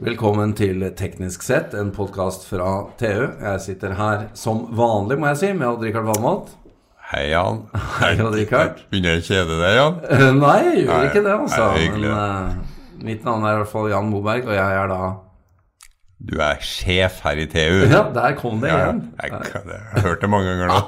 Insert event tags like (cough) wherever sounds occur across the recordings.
Velkommen til Teknisk sett, en podkast fra TU. Jeg sitter her som vanlig, må jeg si, med Odd-Rikard Valmot. Hei, Jan. Hei, Odd-Rikard. Begynner jeg å kjede deg, Jan? Eh, Nei, jeg gjør Nei, ikke det, altså. nei, hyggelig, Men uh, mitt navn er i hvert fall Jan Moberg, og jeg er da Du er sjef her i TU. Ja, der kom det Ja, igjen. jeg, jeg, har hørt det mange ganger nå.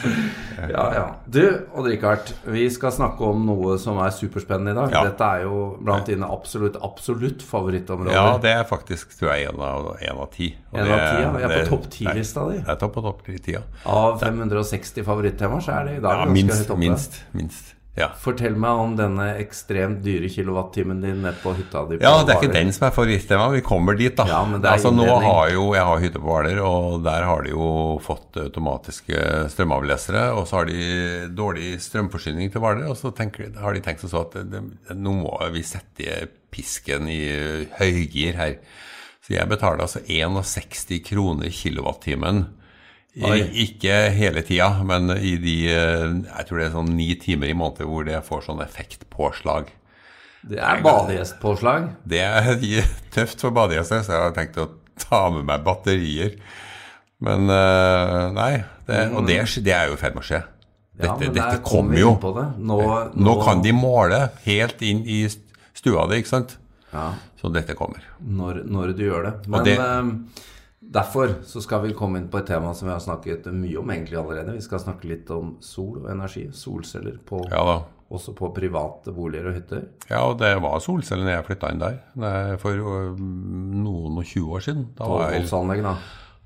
(laughs) Ja, ja. Du, Odd-Rikard, vi skal snakke om noe som er superspennende i dag. Ja. Dette er jo blant dine absolutt, absolutt favorittområder. Ja, det er faktisk tror jeg, en av, en av ti. Og En det- av ti, ja. Vi er på topp ti-lista di. Jeg er topp på topp ti-tida. Av 560 favorittemaer, så er det i dag Ja, minst, minst, minst. Ja. Fortell meg om denne ekstremt dyre kilowattimen din nede på hytta di. på Ja, det er ikke den som er favorittema. Vi kommer dit, da. Ja, er altså, nå har jo, Jeg har hytte på Hvaler, og der har de jo fått automatiske strømavlesere. Og så har de dårlig strømforsyning til Hvaler, og så tenker, har de tenkt seg så at det, nå må vi sette pisken i høygir her. Så jeg betaler altså 61 kroner kilowattimen. I, ikke hele tida, men i de eh, jeg tror det er sånn ni timer i måneden hvor det får sånn effektpåslag. Det er badegjestpåslag. Det er (laughs) tøft for badegjester, så jeg har tenkt å ta med meg batterier. Men eh, nei, det, og det, det er jo i ferd med å skje. Dette, Ja, men dette kommer jo. inn på det. Nå, Nå kan de måle helt inn i stua di, ikke sant? Ja, Så dette kommer. når, når du gjør det. Men det- eh, derfor så skal vi komme inn på et tema som vi har snakket mye om egentlig allerede. Vi skal snakke litt om sol og energi. Solceller på, Ja også på private boliger og hytter. Ja, og det var solceller når jeg flytta inn der for noen og 20 år siden. Jeg Tolvvoltsanlegg, da.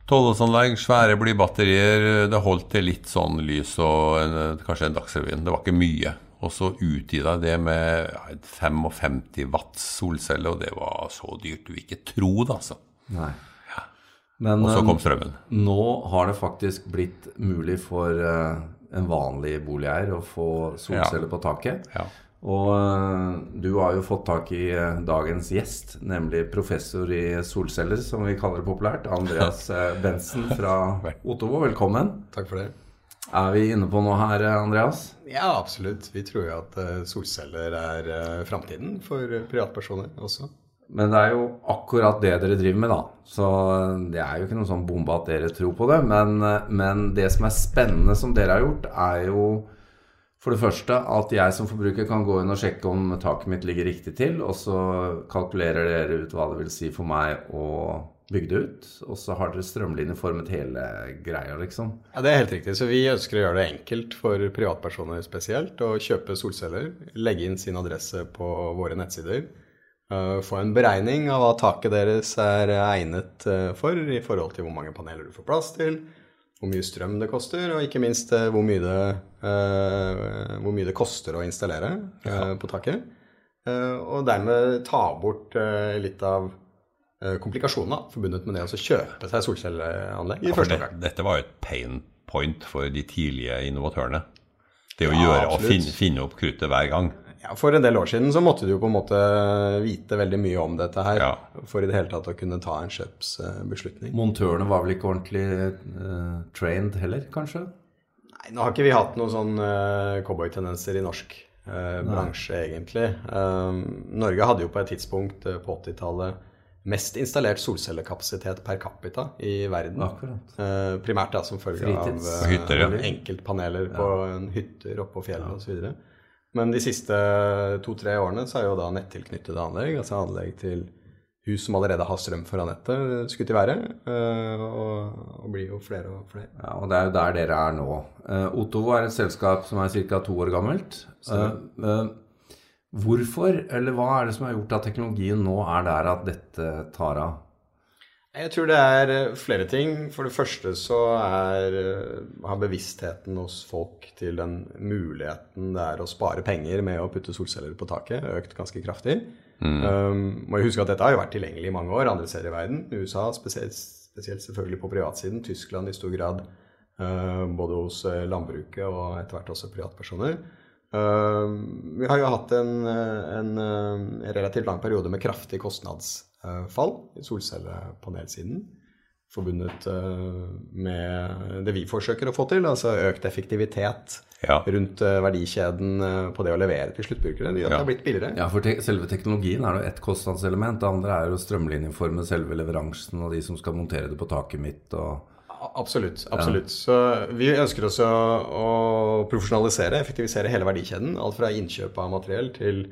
Tolvårsanlegg, svære blybatterier. Det holdt til litt sånn lys og en, kanskje en Dagsrevyen. Det var ikke mye. Og så utvida det med ja, 55 watts solcelle, og det var så dyrt du ikke tro det, altså. Nei. Men Og så eh, kom strømmen. nå har det faktisk blitt mulig for eh, en vanlig boligeier å få solceller på taket. Ja. Og eh, du har jo fått tak i dagens gjest, nemlig professor i solceller, som vi kaller det populært. Andreas (laughs) Bensen fra Ottovo. Velkommen. Takk for det. Er vi inne på noe her, Andreas? Ja, absolutt. Vi tror jo at solceller er framtiden for privatpersoner også. Men det er jo akkurat det dere driver med, da. Så eh, det er jo ikke noen sånn bombe at dere tror på det. Men, eh, men det som er spennende som dere har gjort, er jo for det første at jeg som forbruker kan gå inn og sjekke om taket mitt ligger riktig til, og så kalkulerer dere ut hva det vil si for meg å bygge det ut. Og så har dere strømlinjeformet hele greia, liksom. Ja, Det er helt riktig. Så vi ønsker å gjøre det enkelt for privatpersoner spesielt å kjøpe solceller, legge inn sin adresse på våre nettsider, få en beregning av hva taket deres er egnet eh, for i forhold til hvor mange paneler du får plass til, hvor mye strøm det koster, og ikke minst eh, hvor mye det, eh, hvor mye det koster å installere ja. på taket. Eh, og dermed ta bort eh, litt av eh, komplikasjonene forbundet med det å kjøpe seg solcelleanlegg i ja, første gang. omgang. dette var jo et pain point for de tidlige innovatørene. Det å Ja, gjøre og finne, finne opp kruttet hver gang. Ja, For en del år siden så måtte du jo på en måte vite veldig mye om dette her Ja. for i det hele tatt å kunne ta en kjøpsbeslutning. Montørene var vel ikke ordentlig uh, trained heller, kanskje? Nei, nå har ikke vi hatt noen sånn uh, cowboytendenser i norsk uh, bransje, egentlig. Um, Norge hadde jo på et tidspunkt uh, på 80-tallet mest installert solcellekapasitet per capita i verden. Eh, primært da som følge Fritids- av uh, hytter, ja. eh, enkeltpaneler på en hytter oppå på fjellet og osv. Men de siste to-tre årene så er jo da nettilknyttede anlegg, altså anlegg til hus som allerede har strøm foran nettet, skutt i været. eh, og, og blir jo flere og flere. Ja, og det er jo der dere er nå. Uh, Ottovo er et selskap som er ca. to år gammelt. Eh, eh, hvorfor, eller hva er det som har gjort at teknologien nå er der at dette tar av? Jeg tror det er eh, flere ting. For det første så er, eh, har bevisstheten hos folk til den muligheten det er å spare penger med å putte solceller på taket, økt ganske kraftig. Um, må jo huske at dette har jo vært tilgjengelig i mange år andre steder i verden. USA spesielt, spesielt selvfølgelig på privatsiden. Tyskland i stor grad. Uh, både hos eh, landbruket og etter hvert også privatpersoner. Uh, vi har jo hatt en, en, en relativt lang periode med kraftig kostnadsfall i solcellepanelsiden. forbundet eh, med det vi forsøker å få til, altså økt effektivitet Ja. rundt eh, verdikjeden eh, på det å levere til sluttbrukere. Det gjør at det Ja. har blitt billigere. Ja, for te selve teknologien er jo ett kostnadselement. Det andre er å strømlinjeforme selve leveransen og de som skal montere det på taket mitt. og... Absolutt. absolutt. Så vi ønsker også å profesjonalisere, effektivisere hele verdikjeden. Alt fra innkjøp av materiell til,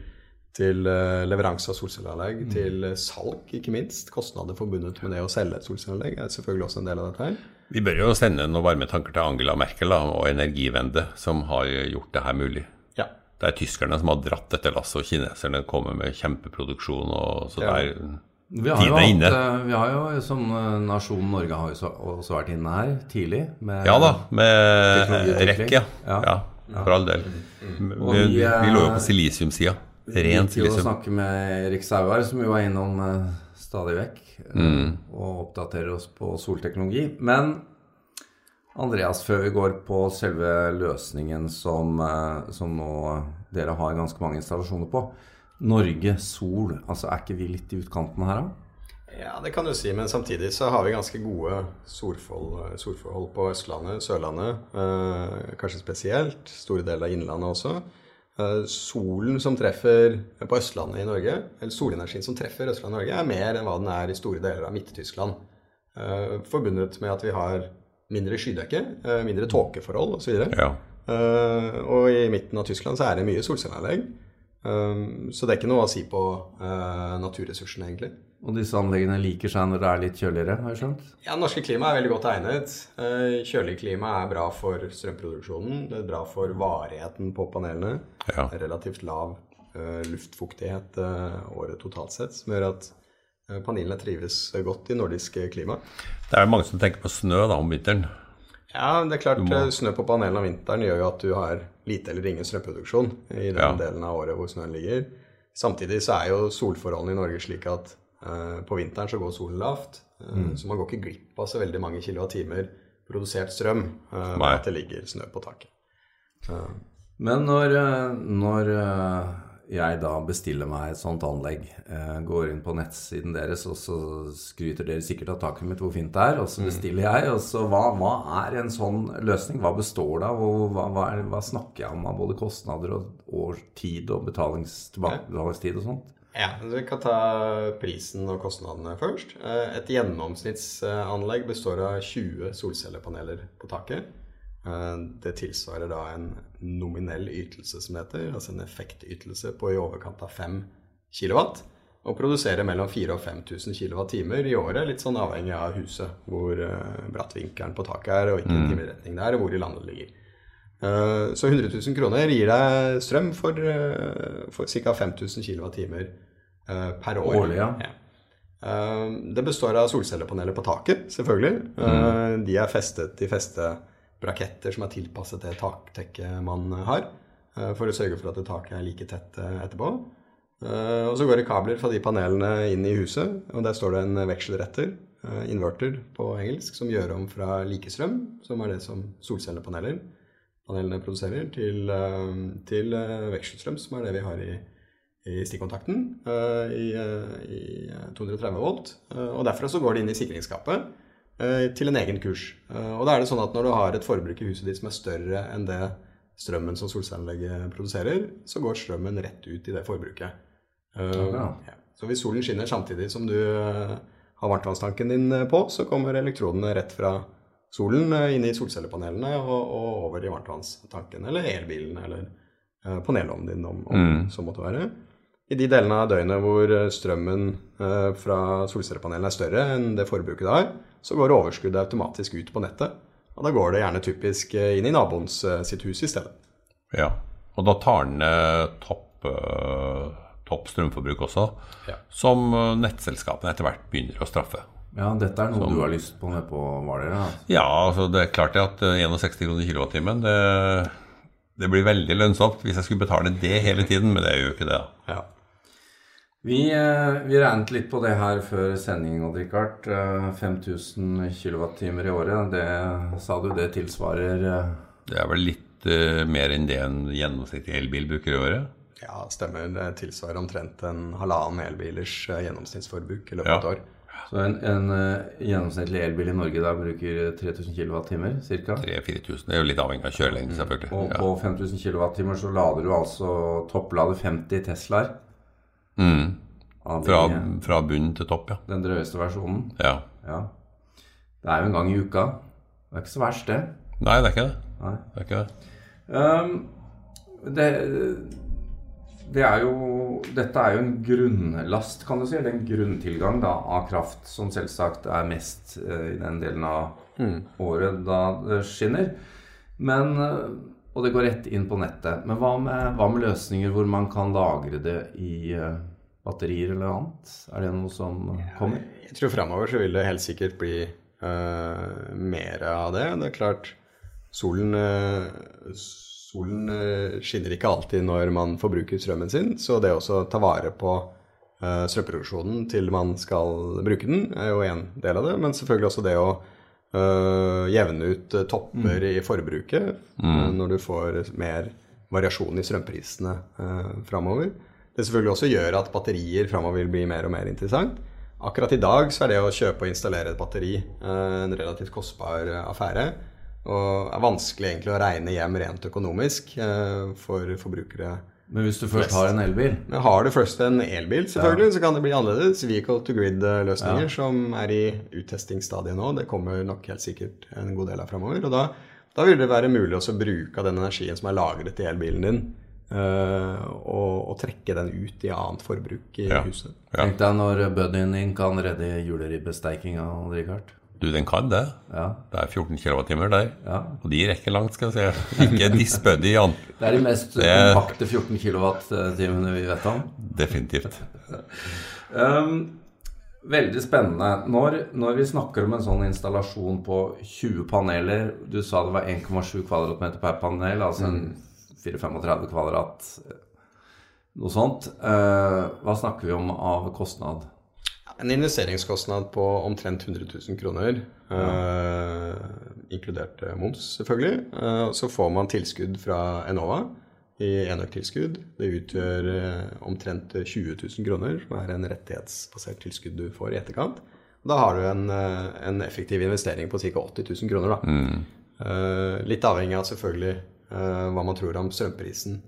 til eh, leveranse av solcelleanlegg, til eh, salg, ikke minst. Kostnader forbundet med det å selge et solcelleanlegg er selvfølgelig også en del av dette her. Vi bør jo sende noen varme tanker til Angela Merkel da, og Energivende, som har gjort det her mulig. Ja. Det er tyskerne som har dratt dette lasset, og kineserne kommer med kjempeproduksjon. og så Ja. der, Vi har, jo hatt, eh, vi har jo som nasjon Norge har jo også vært inne her tidlig. Med, Ja da, med rekke. ja. Ja. ja. For all del. Mm, Vi, vi, vi, lå jo på silisiumsida. Ren liker jo å snakke med Erik Sauer, som jo er innom eh, stadig vekk, eh, Mm. og oppdaterer oss på solteknologi. Men Andreas, før vi går på selve løsningen som, eh, som nå dere har ganske mange installasjoner på. Norge, sol, altså er ikke vi litt i utkanten her da? Ja, det kan du si, men samtidig så har vi ganske gode solforhold, solforhold på Østlandet, Sørlandet, eh, kanskje spesielt. Store deler av Innlandet også. Eh, solen som treffer på Østlandet i Norge, eller solenergien som treffer Østlandet i Norge, er mer enn hva den er i store deler av Midt-Tyskland. Eh, forbundet med at vi har mindre skydekke, eh, mindre tåkeforhold osv. Ja. Uh, og i midten av Tyskland så er det mye solcelleanlegg. Um, så det er ikke noe å si på uh, naturressursene, egentlig. Og disse anleggene liker seg når det er litt kjøligere, har jeg skjønt? Ja, norske klima er veldig godt egnet. Uh, kjølig klima er bra for strømproduksjonen. Det er bra for varigheten på panelene. Ja. Relativt lav uh, luftfuktighet året totalt sett, som gjør at panelene trives godt i nordisk klima. Det er mange som tenker på snø da om vinteren. Ja, det er klart må- eh, Snø på panelen om vinteren gjør jo at du har lite eller ingen strømproduksjon i den Ja. delen av året hvor snøen ligger. Samtidig så er jo solforholdene i Norge slik at uh, på vinteren så går solen lavt. Mm. Så man går ikke glipp av så veldig mange kilowattimer produsert strøm uh, at det ligger snø på taket. Eh, Men når, eh, når eh, jeg da bestiller meg et sånt anlegg, eh, går inn på nettsiden deres, og så skryter dere sikkert av taket mitt hvor fint det er, og så bestiller jeg, og så hva, hva er en sånn løsning? Hva består det av, og hva, hva, er, hva snakker jeg om av både kostnader og, og tid og betalings, tilbakebetalingstid og sånt? Ja, Vi kan ta prisen og kostnadene først. Eh, Et gjennomsnittsanlegg består av 20 solcellepaneler på taket. Eh, Det tilsvarer da en nominell ytelse, som det heter, altså en effektytelse på i overkant av 5 kW. Og produserer mellom 4000 og 5000 kWt i året, litt sånn avhengig av huset, hvor eh, bratt vinkelen på taket er, og hvilken timeretning det er, og hvor i landet det ligger. Eh, Så 100 000 kroner gir deg strøm for, for ca. 5000 kWt per år. Årlig, ja. ja. Det består av solcellepaneler på taket, selvfølgelig. Mm. De er festet i festebraketter som er tilpasset det taktekket man har, eh, for å sørge for at taket er like tett eh, etterpå. Eh, Og så går det kabler fra de panelene inn i huset, og der står det en vekselretter, inverter på engelsk, som gjør om fra likestrøm, som er det som solcellepaneler panelene produserer, til, til vekselstrøm, som er det vi har i, i stikkontakten, i, i eh, 230 volt. Og derfra så går det inn i sikringsskapet til en egen kurs. Eh, Og da er det sånn at når du har et forbruk i huset ditt som er større enn det strømmen som solcelleanlegget produserer, så går strømmen rett ut i det forbruket. Eh, Ja. ja. Så hvis solen skinner samtidig som du eh, har varmtvannstanken din eh, på, så kommer elektrodene rett fra solen eh, inn i solcellepanelene og, og over i varmtvannstanken eller elbilen eller eh, panelovnen din, om, om Mm. så måtte være. I de delene av døgnet hvor eh, strømmen eh, fra solcellepanelene er større enn det forbruket det har, så går overskuddet automatisk ut på nettet. Og da går det gjerne typisk eh, inn i naboens eh, sitt hus i stedet. Ja. Og da tar den eh, topp, topp strømforbruk også, Ja. som nettselskapene etter hvert begynner å straffe. Ja, dette er noe du har lyst på med på Hvaler, ja. Ja, altså det er klart det at eh, 61 kroner kilowattimen, det, det blir veldig lønnsomt hvis jeg skulle betale det hele tiden, men det gjør jo ikke det. Ja. Vi, eh, vi regnet litt på det her før sending, Odd Rikard. Eh, 5000 kWt i året, det sa du det tilsvarer eh, Det er vel litt uh, mer enn det en gjennomsnittlig elbil bruker i året. ja, stemmer. Det tilsvarer omtrent en halvannen elbilers eh, gjennomsnittsforbruk i løpet Ja. av et år. Så en, en uh, gjennomsnittlig elbil i Norge da bruker 3000 kWt ca. 3000-4000. Det er jo litt avhengig av kjørelengden, selvfølgelig. Og Ja. på 5000 kWt så lader du altså topplader 50 Teslaer. Mm. Fra, de, fra bunn til topp, ja. den drøyeste versjonen. ja. Ja. Det er jo en gang i uka. Det er ikke så verst, det. Nei, det er ikke det. Nei. det, er ikke det. Um, det, det er jo Dette er jo en grunnlast, kan du si. Eller en grunntilgang da, av kraft, som selvsagt er mest uh, i den delen av året da det skinner. Men, eh, og det går rett inn på nettet. Men hva med, hva med løsninger hvor man kan lagre det i eh, batterier eller annet? Er det noe som kommer? Jeg tror framover så vil det helt sikkert bli uh, mer av det. Det er klart, solen, uh, solen eh, skinner ikke alltid når man forbruker strømmen sin, så det å ta vare på eh, strømproduksjonen til man skal bruke den, er jo en del av det. Men selvfølgelig også det å eh, jevne ut topper topper i forbruket uh, når du får mer variasjon i strømprisene uh, framover. Det selvfølgelig også gjør at batterier framover vil bli mer og mer interessant. Akkurat i dag så er det å kjøpe og installere et batteri uh, en relativt kostbar eh, affære. Og er vanskelig egentlig å regne hjem rent økonomisk eh, for forbrukere. Men hvis du først har en elbil Men har du først en elbil, selvfølgelig, så kan det bli annerledes. Vehicle to grid-løsninger som er i uttestingsstadiet nå. Det kommer nok helt sikkert en god del av framover. Og da, da vil det være mulig også å bruke av den energien som er lagret i elbilen din, øh, og, og trekke den ut i annet forbruk i Ja. huset. Ja. Tenk deg når buddyen din kan redde juleribbesteikinga, Richard. Du, den kan det. Ja. Det er 14 kWt der. Ja. Og de rekker langt, skal jeg si. Ikke (laughs) dispøddy, Jan. Det er de mest Det- kompakte 14 kWt-timene vi vet om. Definitivt. (laughs) Um, veldig spennende. Når, når vi snakker om en sånn installasjon på 20 paneler Du sa det var 1,7 kvadratmeter per panel, altså en 4-35 kvadrat, noe sånt. Uh, hva snakker vi om av kostnad? En investeringskostnad på omtrent 100 000 kroner, eh, inkludert eh, moms selvfølgelig. Eh, så får man tilskudd fra Enova i enøktilskudd. Det utgjør eh, omtrent 20 000 kroner, som er en rettighetsbasert tilskudd du får i etterkant. Da har du en, en effektiv investering på ca. 80 000 kroner. Eh, litt avhengig av selvfølgelig eh, hva man tror om strømprisen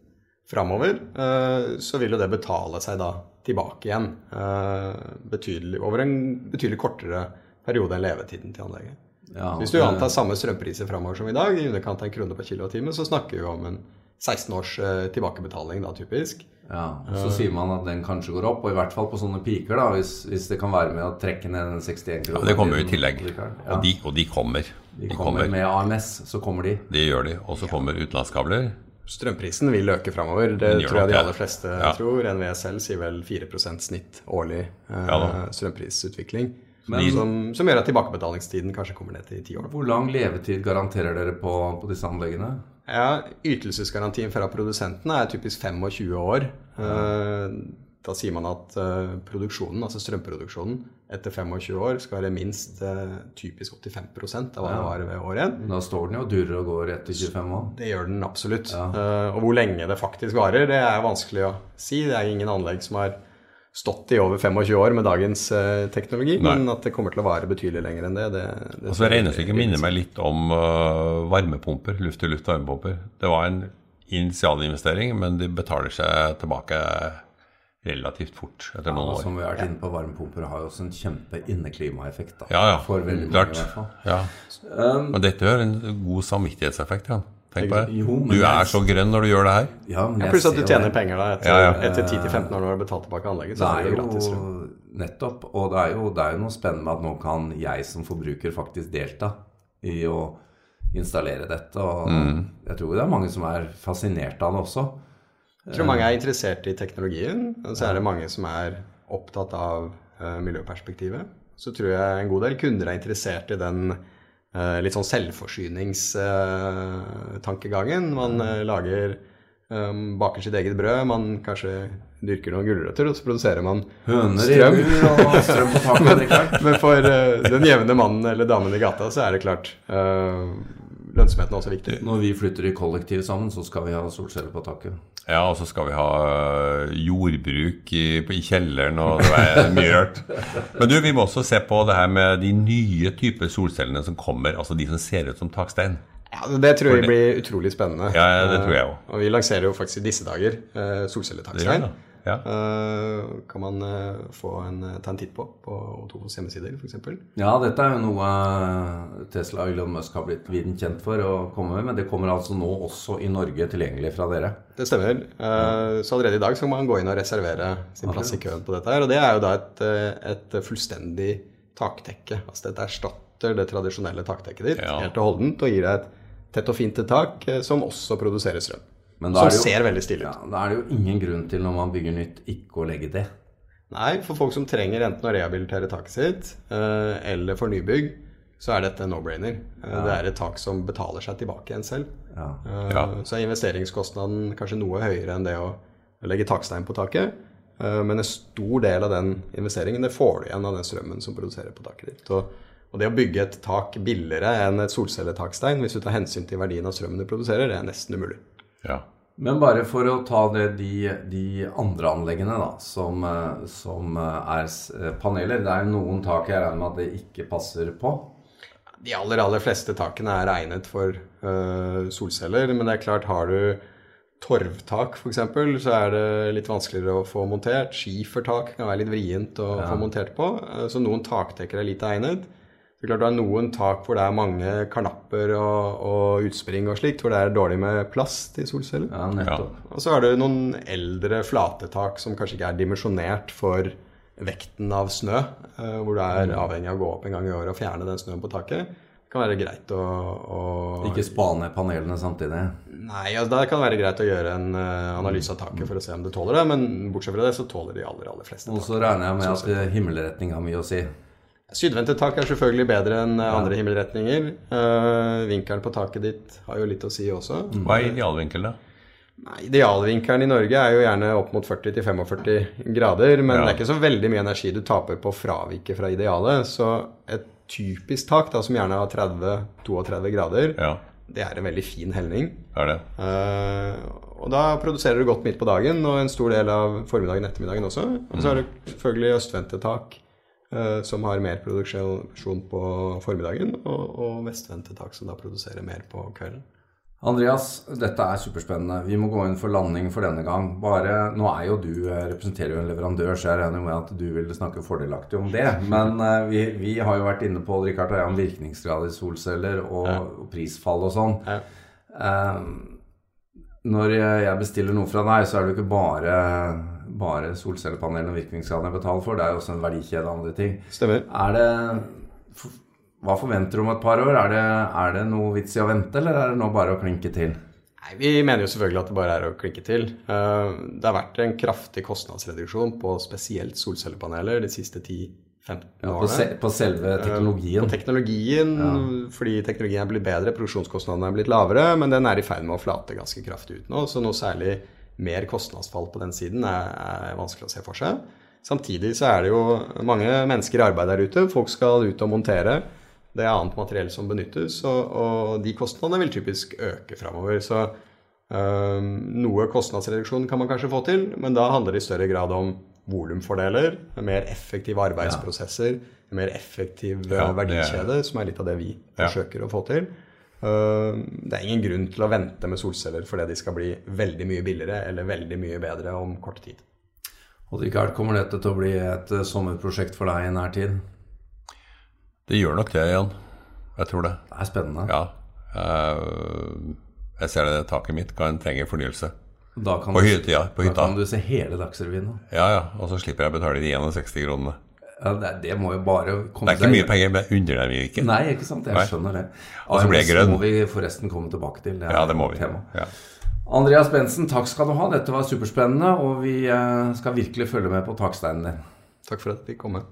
framover, eh, så vil jo det betale seg da tilbake igjen eh, betydelig, over en betydelig kortere periode enn levetiden til anlegget. Ja, Hvis du antar samme strømpriser framover som i dag, i underkant av en krone per kilowattime, så snakker vi om en 16 års eh, tilbakebetaling da, typisk. Ja, og Så sier man at den kanskje går opp, og i hvert fall på sånne piker, da, hvis, hvis det kan være med å trekke ned den 61 kroner. Ja, det kommer jo i tillegg. Ja. Og de, og de kommer. De kommer med AMS, så kommer de. Det gjør de. Og så kommer utenlandskabler. Strømprisen vil øke framover. Det tror jeg de aller fleste Ja. tror. NVE selv sier vel 4 snitt årlig eh, Ja strømprisutvikling. Men- som, som gjør at tilbakebetalingstiden kanskje kommer ned til ti år. Hvor lang levetid garanterer dere på, på disse anleggene? Ja, Ytelsesgarantien fra produsentene er typisk 25 år. Eh, Da sier man at eh, produksjonen, altså strømproduksjonen etter 25 år skal være minst eh, typisk 85% av hva det var ved år 1. Da står den jo og durrer og går etter 25 år. Det gjør den absolutt. Eh, og hvor lenge det faktisk varer, det er vanskelig å si. Det er ingen anlegg som har stått i over 25 år med dagens eh, teknologi, Nei. men at det kommer til å vare betydelig lenger enn det, det, det Og så Regnestykket minner meg litt om uh, varmepumper. Luft-til-luft varmepumper. Det var en initialinvestering, men de betaler seg tilbake relativt fort etter noen Og år. som vi har vært inne på, varmepumper har jo også en kjempe inneklimaeffekt. da. Ja, ja. For veldig mange, Klart. i hvert fall. Ja. Um, Men dette gjør en god samvittighetseffekt. Ja. Tenk på det. Jo, men Du det- er så grønn når du gjør det her. ja, men Ja, Pluss at du tjener det. penger da etter, Ja, ja. etter 10-15 år når du har betalt tilbake anlegget. Så er er det jo jo gratis nettopp, og det er jo, det er jo noe spennende med at nå kan jeg som forbruker faktisk delta i å installere dette. Og Mm. jeg tror det er mange som er fascinert av det også. Jeg tror mange er interessert i teknologien, og så er det mange som er opptatt av uh, miljøperspektivet. Så tror jeg en god del kunder er interessert i den uh, litt sånn selvforsyningstankegangen. man eh, lager um, baker sitt eget brød, man kanskje dyrker noen gulrøtter, og så produserer man Høner strøm. og strøm på taket. (laughs) men, Men for eh, den jevne mannen eller damen i gata, så er det klart eh, lønnsomheten er også viktig. Når vi flytter i kollektiv sammen, så skal vi ha solceller på taket. Ja, og så skal vi ha øh, jordbruk i, i kjelleren, og det er mye rart. Men du, vi må også se på det her med de nye typer solcellene som kommer, altså de som ser ut som takstein. Ja, Det tror jeg blir utrolig spennende. Ja, det tror jeg også. Eh, Og vi lanserer jo faktisk i disse dager solcelletakstein. Det gjør det. Ja. Uh, kan man uh, få en, ta en titt på på O2s hjemmesider, f.eks. Ja, dette er jo noe eh, Tesla og Elon Musk har blitt viden kjent for å komme med, men det kommer altså nå også i Norge tilgjengelig fra dere. Det stemmer. Eh, Så allerede i dag så kan man gå inn og reservere sin plass i køen på dette. her, Og det er jo da et, eh, et fullstendig taktekke. Altså dette erstatter det tradisjonelle taktekket ditt Ja. helt og holdent og gir deg et tett og fint tak eh, som også produserer strøm. Men da Som er det jo- ser veldig stilig ut. Ja, Da er det jo ingen grunn til når man bygger nytt, ikke å legge det. Nei, for folk som trenger enten å rehabilitere taket sitt eh, eller for nybygg, så er dette no-brainer. Ja. Det er et tak som betaler seg tilbake igjen selv. Ja. Eh, Ja. Så er investeringskostnaden kanskje noe høyere enn det å legge takstein på taket. Eh, Men en stor del av den investeringen det får du igjen av den strømmen som produserer på taket ditt. Og, og det å bygge et tak billigere enn et solcelletakstein, hvis du tar hensyn til verdien av strømmen du produserer, det er nesten umulig. Ja. Men bare for å ta det, de, de andre anleggene da, som, eh, som eh, er eh, paneler. Det er noen tak jeg regner med at det ikke passer på. De aller, aller fleste takene er egnet for øh, solceller, men det er klart, har du torvtak f.eks., så er det litt vanskeligere å få montert. Skifertak kan være litt vrient å få montert på, så noen takdekker er lite egnet. Det er klart Du har noen tak hvor det er mange karnapper og, og utspring og slikt, hvor det er dårlig med plass til solceller. Ja, nettopp. Og så har du noen eldre flatetak som kanskje ikke er dimensjonert for vekten av snø, eh, hvor du er avhengig av å gå opp en gang i året og fjerne den snøen på taket. Det kan være greit å, å Ikke spa ned panelene samtidig. Nei, altså, da kan det være greit å gjøre en eh, analyse av taket for å se om det tåler det, men bortsett fra det så tåler de aller, aller fleste Og så regner jeg med at himmelretning har mye å si. Sydvendte tak er selvfølgelig bedre enn eh, andre himmelretninger. Uh, vinkelen på taket ditt har jo litt å si også. Hva er idealvinkelen, da? Nei, Idealvinkelen i Norge er jo gjerne opp mot 40-45 grader, men Ja. det er ikke så veldig mye energi du taper på å fravike fra idealet. Så et typisk tak, da, som gjerne har 30-32 grader, Ja, det er en veldig fin helning. er det. Uh, og da produserer du godt midt på dagen, og en stor del av formiddagen og ettermiddagen også. Og så har du selvfølgelig østvendte tak, som har mer produksjon på formiddagen, og, og vestvendte tak, som da produserer mer på kvelden. Andreas, dette er superspennende. Vi må gå inn for landing for denne gang. Bare, Nå er jo du, eh, representerer jo en leverandør, så jeg regner med at du vil snakke fordelaktig om det. Men eh, vi, vi har jo vært inne på Richard og jeg, om virkningsgrad i solceller og, og prisfall og sånn. Ja. Eh, når jeg bestiller noe fra deg, så er det jo ikke bare, bare solcellepanelene og virkningsgraden jeg betaler for. Det er jo også en verdikjede av andre ting. Stemmer. Er det Hva forventer du om et par år? Er det, er det noe vits i å vente, eller er det nå bare å klinke til? Nei, Vi mener jo selvfølgelig at det bare er å klikke til. Eh, Det har vært en kraftig kostnadsreduksjon på spesielt solcellepaneler de siste 10-15 Ja, på, årene. se, på selve teknologien? På teknologien, fordi teknologien er blitt bedre, produksjonskostnadene er blitt lavere, men den er i ferd med å flate ganske kraftig ut nå, så noe særlig mer kostnadsfall på den siden er, er vanskelig å se for seg. Samtidig så er det jo mange mennesker i arbeid der ute. Folk skal ut og montere. Det er annet materiell som benyttes, og, og de kostnadene vil typisk øke framover. Så øhm, noe kostnadsreduksjon kan man kanskje få til, men da handler det i større grad om volumfordeler, mer effektive arbeidsprosesser, mer effektiv øh, Ja, er- verdikjede, som er litt av det vi Ja. forsøker å få til. Øhm, Det er ingen grunn til å vente med solceller fordi de skal bli veldig mye billigere eller veldig mye bedre om kort tid. Og Richard, kommer dette til å bli et eh, sommerprosjekt for deg i nær tid? Det gjør nok det, Jan. Jeg tror det. Det er spennende. Ja. eh, Jeg ser det taket mitt kan trenge fornyelse. Da kan, På hytta. På da kan du se hele Dagsrevyen. da. Ja, ja. Og så slipper jeg å betale de 61 kronene. Ja, det, det må jo bare komme Det er ikke mye penger, men under dem ikke. Nei, ikke sant. Jeg Nei. skjønner det. Og så blir jeg grønn. må vi forresten komme tilbake til. Det Ja, det må vi. Ja. Andreas Bensen, takk skal du ha. Dette var superspennende, og vi eh, skal virkelig følge med på taksteinen din. Takk for at jeg fikk komme.